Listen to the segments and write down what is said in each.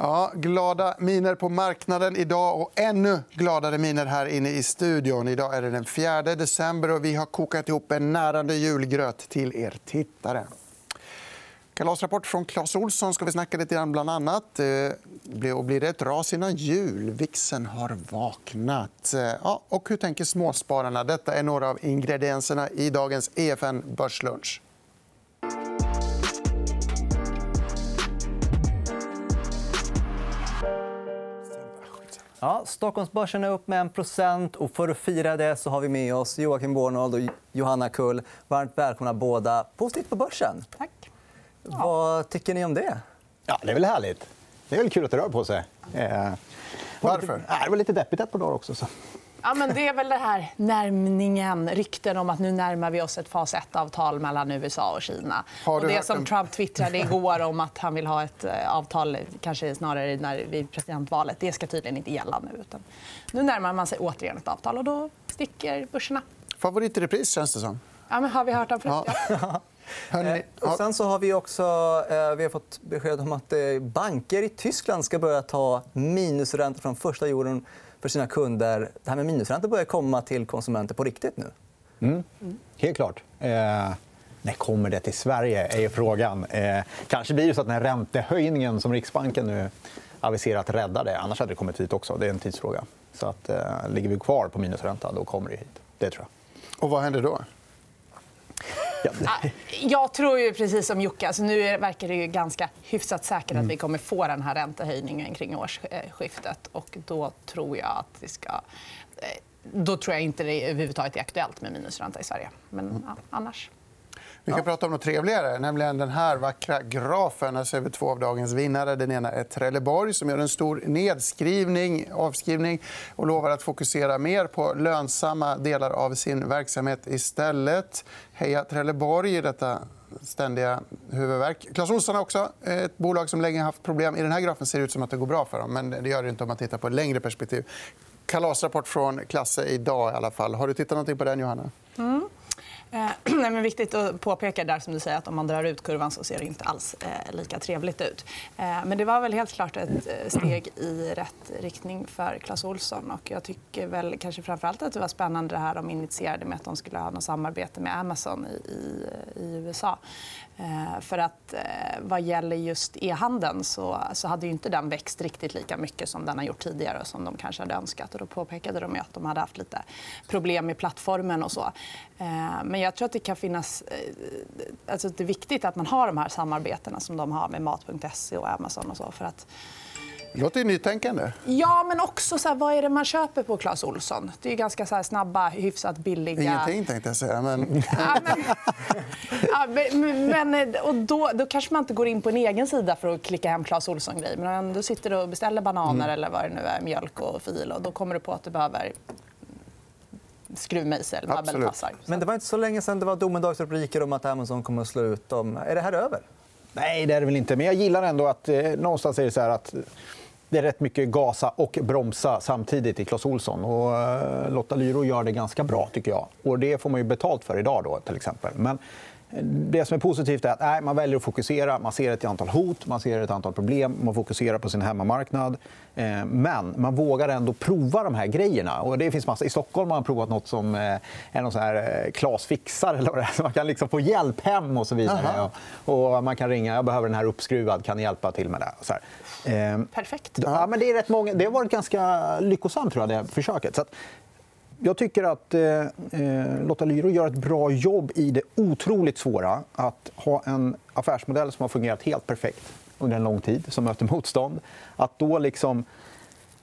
Ja, glada miner på marknaden idag och ännu gladare miner här inne i studion. Idag är det den 4 december och vi har kokat ihop en närande julgröt till er tittare. Kalasrapport från Clas Olsson ska vi snacka lite grann bland annat. Eh, och blir det ett ras innan jul? Vixen har vaknat. Eh, ja, och hur tänker småspararna? Detta är några av ingredienserna i dagens EFN Börslunch. Ja, Stockholmsbörsen är upp med 1% och För att fira det så har vi med oss Joakim Bornold och Johanna Kull. Varmt välkomna båda. Positivt på börsen. Tack. Ja. Vad tycker ni om det? Ja, det är väl härligt. Det är väl kul att det rör på sig. Eh... Varför? Det var lite deppigt ett par dagar också. Så. Ja, men det är väl det här närmningen, rykten om att nu närmar vi oss ett fas 1-avtal mellan USA och Kina. Och det som Trump twittrade igår om att han vill ha ett eh, avtal kanske snarare när vid presidentvalet det ska tydligen inte gälla nu. Utan nu närmar man sig återigen ett avtal och då sticker börserna. Favorit i repris, känns det som. Ja, men har vi hört om förut? Ja. Hörrni, och sen så har vi också eh, vi har fått besked om att eh, banker i Tyskland ska börja ta minusräntor från första jorden för sina kunder. Det här med minusräntor börjar komma till konsumenter på riktigt nu. Mm. Helt klart. Eh, när kommer det till Sverige? är frågan. Eh, kanske blir det så att den här räntehöjningen som Riksbanken nu aviserat räddar det. Annars hade det kommit hit också. Det är en tidsfråga. Så att, eh, ligger vi kvar på minusränta, då kommer det hit. Det tror jag. Och vad händer då? Ja. Jag tror ju precis som Jocke. Alltså nu verkar det ju ganska hyfsat säkert att mm. vi kommer få den här räntehöjningen kring årsskiftet. Och då tror jag att vi ska... Eh, då tror jag inte det överhuvudtaget är aktuellt med minusränta i Sverige. Men mm. ja, annars... Vi kan prata om något trevligare, nämligen den här vackra grafen. Här ser vi två av dagens vinnare. Den ena är Trelleborg som gör en stor nedskrivning, avskrivning och lovar att fokusera mer på lönsamma delar av sin verksamhet istället. Heja Trelleborg, detta ständiga huvudvärk. Clas Ohlson har också ett bolag som länge haft problem. I den här grafen ser det ut som att det går bra för dem. Men det gör det inte om man tittar på ett längre perspektiv. Kalasrapport från Klasse idag. i alla fall. Har du tittat något på den, Johanna? Mm. Eh, nej, men viktigt att påpeka där som du säger att om man drar ut kurvan så ser det inte alls eh, lika trevligt ut. Eh, men det var väl helt klart ett eh, steg i rätt riktning för Clas Ohlson. Och jag tycker väl kanske framförallt att det var spännande det här de initierade med att de skulle ha något samarbete med Amazon i, i, eh, i USA. Eh, för att eh, vad gäller just e-handeln så, så hade inte den växt riktigt lika mycket som den har gjort tidigare och som de kanske hade önskat. Och då påpekade de att de hade haft lite problem med plattformen. och så. Eh, men jag tror att det kan finnas... Alltså det är viktigt att man har de här samarbetena som de har med Mat.se och Amazon. och så, för att det låter nytänkande. Ja, men också så här, vad är det man köper på Clas Olsson. Det är ganska så här, snabba, hyfsat billiga... Ingenting, tänkte jag säga. Men... Ja, men... Ja, men, men, och då, då kanske man inte går in på en egen sida för att klicka hem Clas Ohlson-grejer. Men du sitter och beställer bananer mm. eller vad det nu är, mjölk och fil och då kommer du på att du behöver skruvmejsel, babbelpassar. Men det var inte så länge sen det var domedagsrubriker om att Amazon kommer att slå ut dem. Är det här över? Nej, det är det väl inte. Men jag gillar ändå att eh, någonstans är det så här att det är rätt mycket gasa och bromsa samtidigt i Clas Olsson. Och eh, Lotta Lyro gör det ganska bra, tycker jag. Och Det får man ju betalt för idag. Då, till exempel. Men det som är positivt är att nej, man väljer att fokusera. Man ser ett antal hot, man ser ett antal problem. Man fokuserar på sin hemmamarknad. Eh, men man vågar ändå prova de här grejerna. Och det finns massa. I Stockholm har man provat nåt som eh, är någon så här Klasfixar. Eh, eller vad det är. Man kan liksom få hjälp hem och så vidare. Och man kan ringa. Jag behöver den här uppskruvad. Kan ni hjälpa till med det? Här. Perfekt. Ja, men det, är rätt många... det har varit ganska lyckosamt, tror jag, det försöket. Så att jag tycker att eh, eh Lotta Lyro gör ett bra jobb i det otroligt svåra att ha en affärsmodell som har fungerat helt perfekt under en lång tid, som möter motstånd. Att då liksom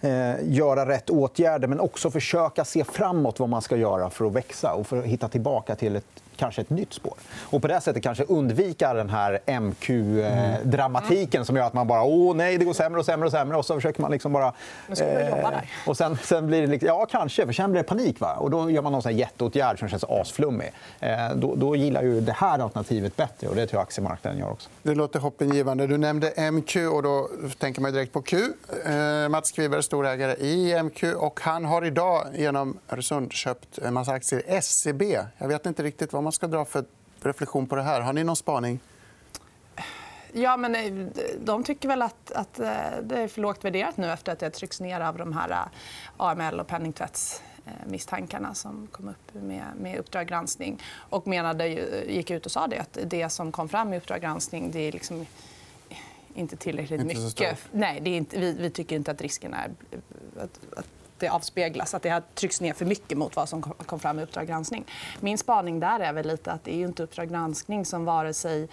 eh, göra rätt åtgärder men också försöka se framåt vad man ska göra för att växa och för att hitta tillbaka till ett kanske ett nytt spår. Och på det sättet kanske undvika den här MQ-dramatiken som gör att man bara åh nej, det går sämre och sämre och sämre och så försöker man liksom bara... Men ska eh, jobba där? Och sen, sen blir det liksom, ja, kanske, för sen blir det panik. Va? Och då gör man någon sån jätteåtgärd som känns asflummig. Eh, då, då gillar ju det här alternativet bättre och det tror jag aktiemarknaden gör också. Det låter hoppingivande. Du nämnde MQ och då tänker man direkt på Q. Eh, Mats Kviberg, storägare i MQ. Och han har idag genom Öresund köpt en massa aktier i SCB. Jag vet inte riktigt vad man ska dra för reflektion på det här. Har ni någon spaning? Ja, men eh, de tycker väl att, att det är för lågt värderat nu efter att det trycks ner av de här AML och penningtvättsmisstankarna som kom upp med, med Uppdrag granskning. Och menade, gick ut och sa det, att det som kom fram i Uppdrag granskning det är liksom inte tillräckligt inte mycket. Nej, det är inte, vi, vi, tycker inte att risken är att, att det avspeglas. Att det har tryckts ner för mycket mot vad som kom fram i Uppdrag granskning. Min spaning där är väl lite att det är inte Uppdrag granskning som vare sig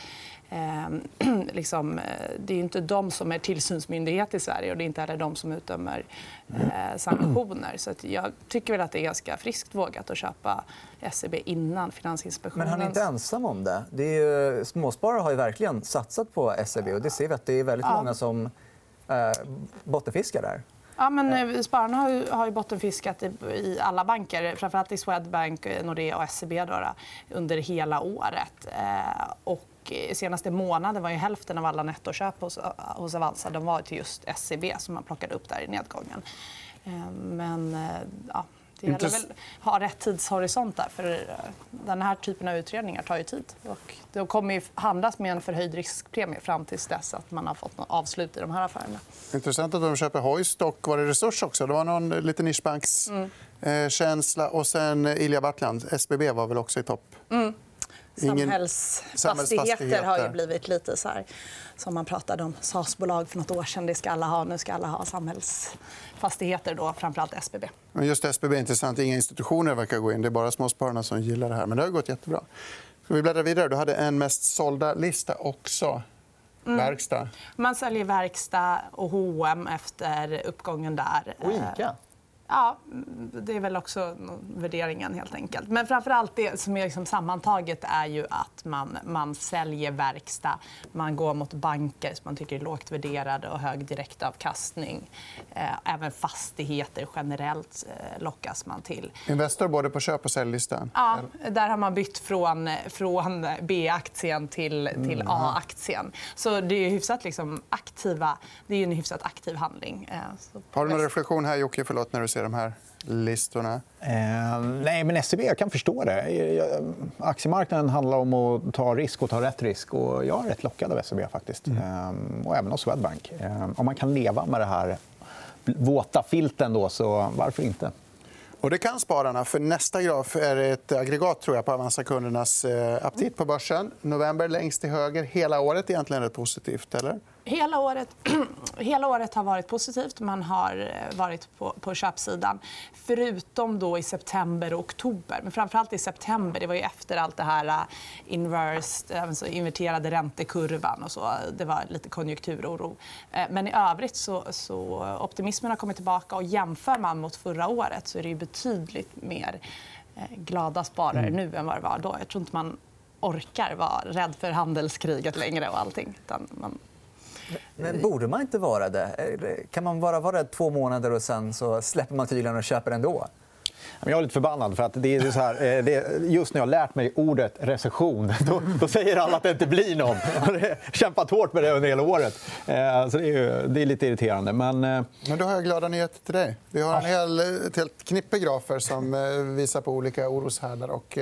eh, liksom, eh, det är inte de som är tillsynsmyndighet i Sverige och det är inte heller de som utdömer eh, sanktioner. Så jag tycker väl att det är ganska friskt vågat att köpa SEB innan Finansinspektionen. Men han är inte ensam om det. det är, småsparare har ju verkligen satsat på SEB. och Det ser vi att det är väldigt många som eh, bottenfiskar där. Ja, men eh, spararna har ju, har ju bottenfiskat i, alla banker, framförallt i Swedbank, eh, Nordea och SEB då, då, under hela året. Eh, och senaste månaden var ju hälften av alla nettoköp hos, hos Avanza de var till just SEB som man plockade upp där i nedgången. Eh, men eh, ja, det gäller väl att ha rätt tidshorisont där. För eh, den här typen av utredningar tar ju tid. Och de kommer ju handlas med en förhöjd riskpremie fram till dess att man har fått avslut i de här affärerna. Intressant att de köper Hoist och var det Resurs också. Det var någon liten nischbankskänsla. Mm. Och sen Ilja Battland. SBB var väl också i topp. Mm. Samhällsfastigheter har ju blivit lite så här, som man pratade om SAS-bolag för nåt år sedan. Det ska alla ha. Nu ska alla ha samhällsfastigheter, då, framförallt SBB. Men just SBB är intressant. Inga institutioner verkar gå in. Det är bara småspararna som gillar det här. Men det har gått jättebra. Ska vi bläddra vidare? Du hade en mest sålda lista också. Mm. Verkstad. Man säljer verkstad och H&M efter uppgången där. Och Ica. Ja, det är väl också värderingen. helt enkelt. Men framför allt det som är liksom sammantaget är ju att man, man säljer verkstad. Man går mot banker som man tycker är lågt värderade och hög direktavkastning. Eh, även fastigheter generellt eh, lockas man till. Investor både på köp och säljlistan? Ja, där har man bytt från, från B-aktien till, till mm, A-aktien. Så det är hyfsat liksom aktiva, det är en hyfsat aktiv handling. Eh, har du någon reflektion här, Jocke, förlåt, när du ser de här listorna? Eh, nej, men SEB, jag kan förstå det. Aktiemarknaden handlar om att ta risk och ta rätt risk. Och jag är rätt lockad av SEB. faktiskt. Mm. Eh, och även av Swedbank. Eh, om man kan leva med det här våta filten, då, så varför inte? Och det kan spararna. för Nästa graf är ett aggregat tror jag, på Avanza-kundernas eh, aptit på börsen. November längst till höger. Hela året är egentligen rätt positivt. eller? Hela året, hela året har varit positivt. Man har eh, varit på, på köpsidan. Förutom då i september och oktober. Men framförallt i september. Det var ju efter allt det här uh, inversed, alltså inverterade räntekurvan. och så. Det var lite konjunkturoro. Eh, men i övrigt så, så optimismen har kommit tillbaka. och Jämför man mot förra året så är det betydligt mer glada sparare mm. nu än vad det var då. Jag tror inte man orkar vara rädd för handelskriget längre. och allting. Man men borde man inte vara det? Kan man bara vara rädd två månader och sen så släpper man tyglarna och köper ändå? Jag är lite förbannad. För att det är så här, eh, det är, just när jag har lärt mig ordet recession då, då säger alla att det inte blir någon. Jag har kämpat hårt med det under hela året. Eh, så det, är, det är lite irriterande. Men... Eh, Men då har jag glada nyheter till dig. Vi har en hel, ett helt knippe grafer som visar på olika oroshärdar och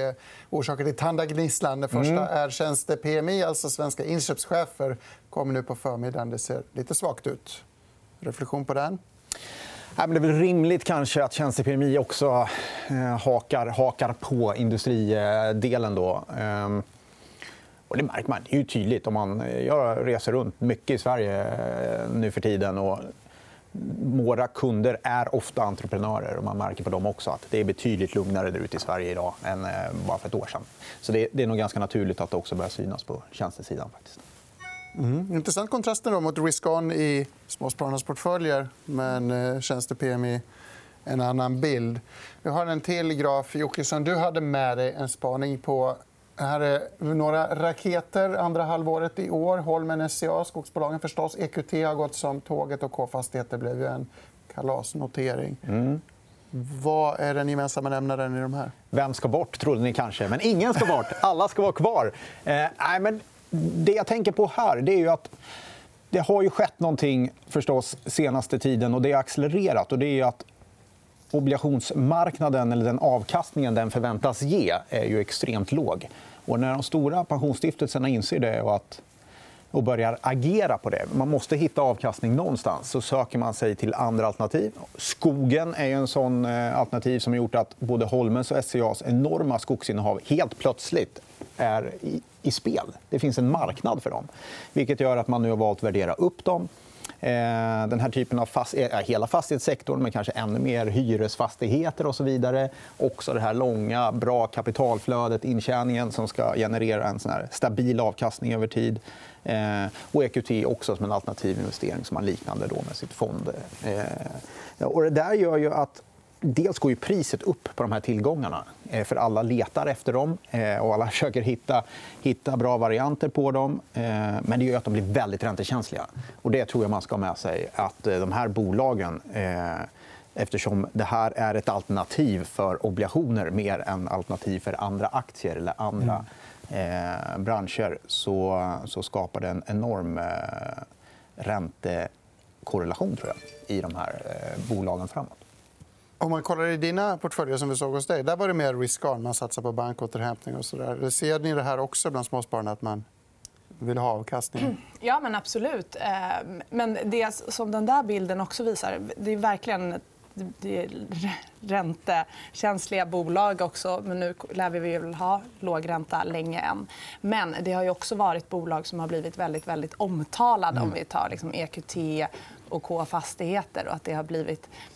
orsaker till tandagnisslan. Det första mm. är tjänste-PMI, alltså svenska inköpschefer kommer nu på förmiddagen. Det ser lite svagt ut. Reflektion på den? det är väl rimligt kanske att tjänstepremi också eh, hakar, hakar på industridelen. Då. Ehm, och det märker man. Det är ju tydligt. Om man, eh, jag reser runt mycket i Sverige eh, nu för tiden. Och våra kunder är ofta entreprenörer. och Man märker på dem också att det är betydligt lugnare där ute i Sverige idag än bara för ett år sedan. Så det, är nog ganska naturligt att det också börjar synas på tjänstesidan. Faktiskt. Mm. Intressant kontrasten då mot risk-on i småspararnas portföljer. Men eh, tjänste-PMI en annan bild. Vi har en till graf. Jocke, som du hade med dig en spaning på. Här är några raketer andra halvåret i år. Holmen, SCA, skogsbolagen förstås. EQT har gått som tåget och K-fastigheter blev ju en kalasnotering. Mm. Vad är den gemensamma nämnaren i de här? Vem ska bort, trodde ni kanske. Men ingen ska bort. Alla ska vara kvar. Eh, nej, men det jag tänker på här det är ju att det har ju skett någonting förstås senaste tiden och det har accelererat. Och det är att obligationsmarknaden, eller den avkastningen den förväntas ge, är ju extremt låg. Och när de stora pensionsstiftelserna inser det och att och börjar agera på det. Man måste hitta avkastning någonstans. Så söker man sig till andra alternativ. Skogen är en sån eh, alternativ som har gjort att både Holmens och SCAs enorma skogsinnehav helt plötsligt är i, i spel. Det finns en marknad för dem. Vilket gör att man nu har valt att värdera upp dem. Eh, den här typen av fast... Eh, hela fastighetssektorn, men kanske ännu mer hyresfastigheter och så vidare. Också det här långa, bra kapitalflödet, intjäningen som ska generera en sån stabil avkastning över tid. Eh, och EQT också som en alternativ investering som har liknande då med sitt fond. Eh, och det där gör ju att dels går ju priset upp på de här tillgångarna. Eh, för Alla letar efter dem eh, och alla försöker hitta, hitta bra varianter på dem. Eh, men det gör att de blir väldigt räntekänsliga. Och det tror jag man ska ha med sig. att De här bolagen eftersom det här är ett alternativ för obligationer mer än alternativ för andra aktier eller andra mm. branscher så, så skapar det en enorm eh, räntekorrelation tror jag, i de här bolagen framåt. Om man kollar i dina portföljer som vi såg hos dig, där var det mer risk-on. Man satsar på bankåterhämtning och så där. Ser ni det här också bland småspararna, att man vill ha avkastning? Ja, men absolut. Eh, men det som den där bilden också visar, det är verkligen det är räntekänsliga bolag också. Men nu lär vi väl ha låg ränta länge än. Men det har också varit bolag som har blivit väldigt, väldigt omtalade. Mm. Om vi tar liksom EQT och K Fastigheter. Och att det har blivit Ehm,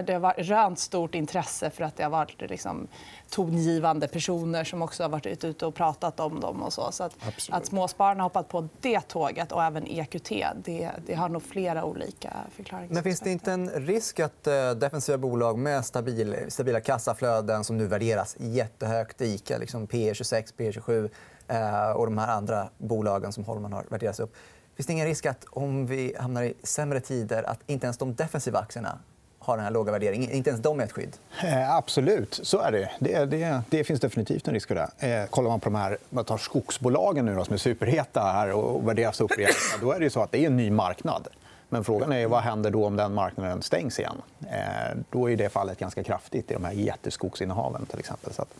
det har rönt stort intresse för att det har varit liksom, tongivande personer som också har varit ute och pratat om dem. Och så. Så att, att småspararna har hoppat på det tåget och även EQT det, det har nog flera olika förklaringar. Men finns det inte en risk att eh, defensiva bolag med stabil, stabila kassaflöden som nu värderas jättehögt, ICA, liksom P 26 P 27 eh, och de här andra bolagen som Holman har värderats upp Finns det ingen risk att om vi hamnar i sämre tider att inte ens de defensiva aktierna har den här låga värderingen? Inte ens de är ett skydd? Eh, absolut, så är det. Det, det, det finns definitivt en risk för det. Eh, kollar man på de här, man tar skogsbolagen nu då, som är superheta här och värderas upp igen, då är det så att det är en ny marknad. Men frågan är vad händer då om den marknaden stängs igen. Eh, då är det fallet ganska kraftigt i de här jätteskogsinnehaven. Till exempel. Så att,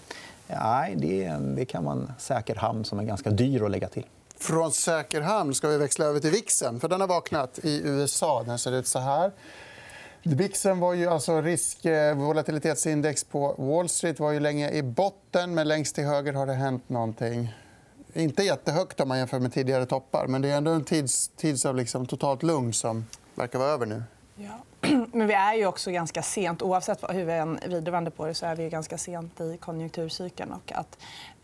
nej, det, det kan vara en säker hamn som är ganska dyr att lägga till. Från säker hamn ska vi växla över till VIXen. För den har vaknat i USA. Den ser ut så här. VIXen var ju alltså risk eh, volatilitetsindex på Wall Street var ju länge i botten, men längst till höger har det hänt någonting. Inte jättehögt om man jämför med tidigare toppar, men det är ändå en tids, tids av liksom totalt lugn som verkar vara över nu. Ja. Men vi är ju också ganska sent. Oavsett hur vi än vrider på det så är vi ganska sent i konjunkturcykeln. Och att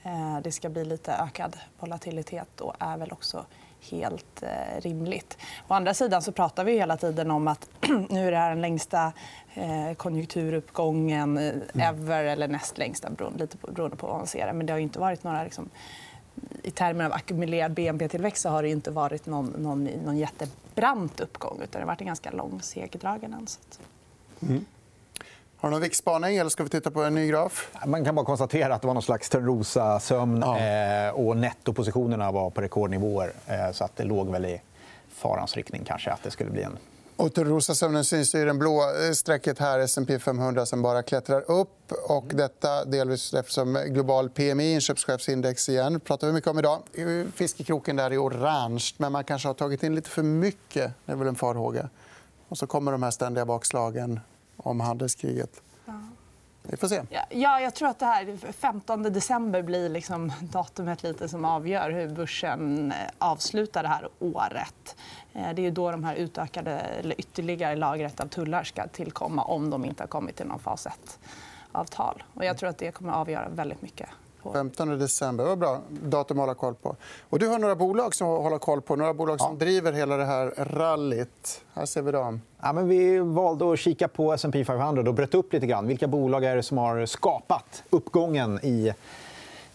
Eh, det ska bli lite ökad volatilitet och är väl också helt eh, rimligt. Å andra sidan så pratar vi hela tiden om att nu är det här den längsta eh, konjunkturuppgången ever eller näst längsta, beroende på vad man ser. Men det har inte varit några... Liksom, I termer av ackumulerad bnp-tillväxt har det inte varit någon, någon, någon jättebrant uppgång. utan Det har varit en ganska lång, segdragen. Mm. Har du någon viktspaning eller ska vi titta på en ny graf? Man kan bara konstatera att det var någon slags Törnrosa-sömn. Ja. Eh, och nettopositionerna var på rekordnivåer. Eh, så att det låg väl i farans riktning kanske att det skulle bli en och Törnrosa-sömnen syns i det blå strecket här, S&P 500 som bara klättrar upp. Och detta delvis eftersom global PMI, inköpschefsindex igen, pratar vi mycket om idag. Fiskekroken där är orange, men man kanske har tagit in lite för mycket. Det är väl en farhåga. Och så kommer de här ständiga bakslagen om handelskriget. Vi får se. Ja, jag tror att det här 15 december blir liksom datumet lite som avgör hur börsen eh, avslutar det här året. Eh, det är då de här utökade, eller ytterligare lagret av tullar ska tillkomma om de inte har kommit till någon fas 1-avtal. Jag tror att det kommer att avgöra väldigt mycket 15 december. Det var bra datum att hålla koll på. Och du har några bolag som håller koll på. Några bolag som ja. driver hela det här rallyt. Här ser vi dem. Ja, men vi valde att kika på S&P 500 och bröt upp lite grann. Vilka bolag är det som har skapat uppgången i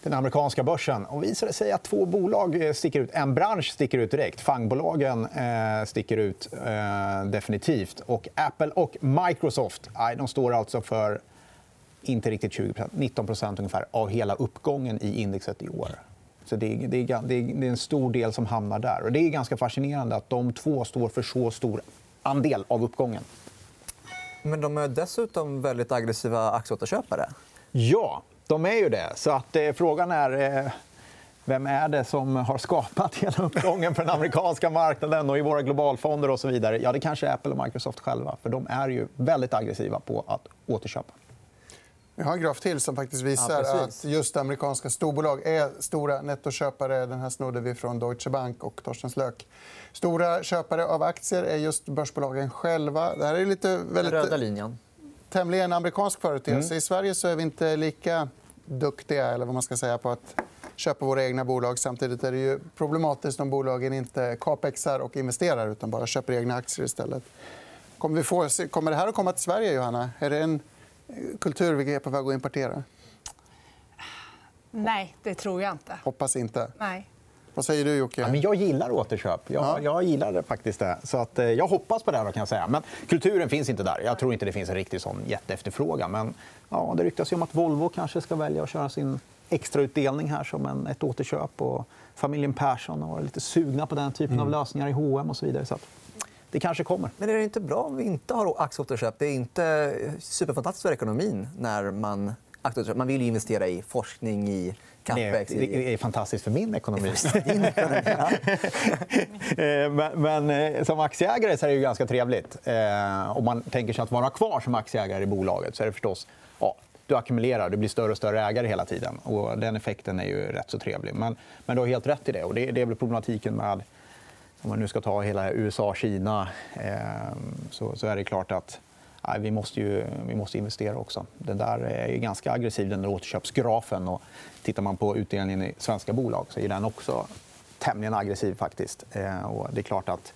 den amerikanska börsen. Och visade sig att två bolag sticker ut. En bransch sticker ut direkt. Fangbolagen eh, sticker ut eh, definitivt. Och Apple och Microsoft de står alltså för inte riktigt 20 19 ungefär av hela uppgången i indexet i år. Så det är, det, är, det, är, en stor del som hamnar där. Och det är ganska fascinerande att de två står för så stor andel av uppgången. Men de är dessutom väldigt aggressiva aktieåterköpare. Ja, de är ju det. Så att, eh, frågan är... Eh, vem är det som har skapat hela uppgången på den amerikanska marknaden och i våra globalfonder och så vidare? Ja, det kanske är Apple och Microsoft själva. För de är ju väldigt aggressiva på att återköpa. Vi har en graf till som faktiskt visar Ja, att just amerikanska storbolag är stora nettoköpare. Den här snodde vi från Deutsche Bank och Torstens Lök. Stora köpare av aktier är just börsbolagen själva. Det här är lite väldigt... Röda linjen. tämligen amerikansk företeelse. I Sverige så är vi inte lika duktiga eller vad man ska säga, på att köpa våra egna bolag. Samtidigt är det ju problematiskt om bolagen inte capexar och investerar utan bara köper egna aktier istället. Kommer, vi få, kommer det här att komma till Sverige, Johanna? Är det en kultur vi är på väg att importera? Nej, det tror jag inte. Hoppas inte. Nej. Vad säger du, Jocke? Ja, men jag gillar återköp. Jag, Ja. jag gillar det faktiskt det. Så att, eh, jag hoppas på det. Här, kan jag säga. Men kulturen finns inte där. Jag tror inte det finns en riktig sån jätteefterfrågan. Men ja, det ryktas ju om att Volvo kanske ska välja att köra sin extrautdelning här som en, ett återköp. Och familjen Persson har varit lite sugna på den typen av lösningar i H&M och så vidare. Så att, det kanske kommer. Men är det inte bra om vi inte har aktieåterköp? Det är inte superfantastiskt för ekonomin när man. Man vill ju investera i forskning, i Det capex. i- det är fantastiskt för min ekonomi. Eh, men, men eh, som aktieägare så är det ju ganska trevligt. Eh, om man tänker sig att vara kvar som aktieägare i bolaget så är det förstås... Ja, du ackumulerar, du blir större och större ägare hela tiden. Och den effekten är ju rätt så trevlig. Men, men du har helt rätt i det. Och det, det är väl problematiken med... Om man nu ska ta hela USA, Kina eh, så, så är det klart att nej, vi, måste ju, vi måste investera också. Den där är ju ganska aggressiv, den där återköpsgrafen. Och tittar man på utdelningen i svenska bolag så är den också tämligen aggressiv. faktiskt. Eh, och det är klart att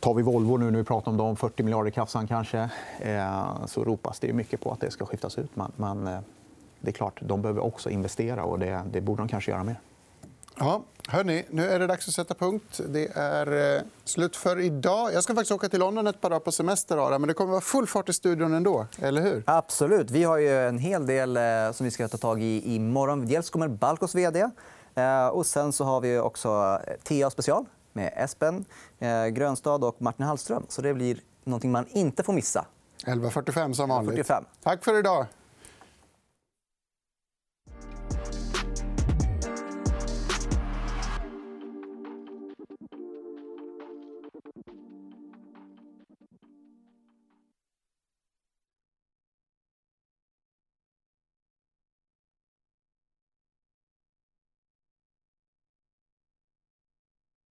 Tar vi Volvo nu när vi pratar om dem, 40 miljarder i kassan kanske, eh, så ropas det mycket på att det ska skiftas ut. Men, men eh, det är klart, de behöver också investera och det, det borde de kanske göra mer. Ja, hörni, nu är det dags att sätta punkt. Det är eh, slut för idag. Jag ska faktiskt åka till London ett par dagar på semester. Ara, men det kommer vara full fart i studion ändå. Eller hur? Absolut. Vi har ju en hel del eh, som vi ska ta tag i imorgon. Dels kommer Balkos vd. eh, Och sen så har vi också TA special med Espen Grönstad och Martin Hallström. Så det blir någonting man inte får missa. 11.45 som vanligt. 11.45. Tack för idag.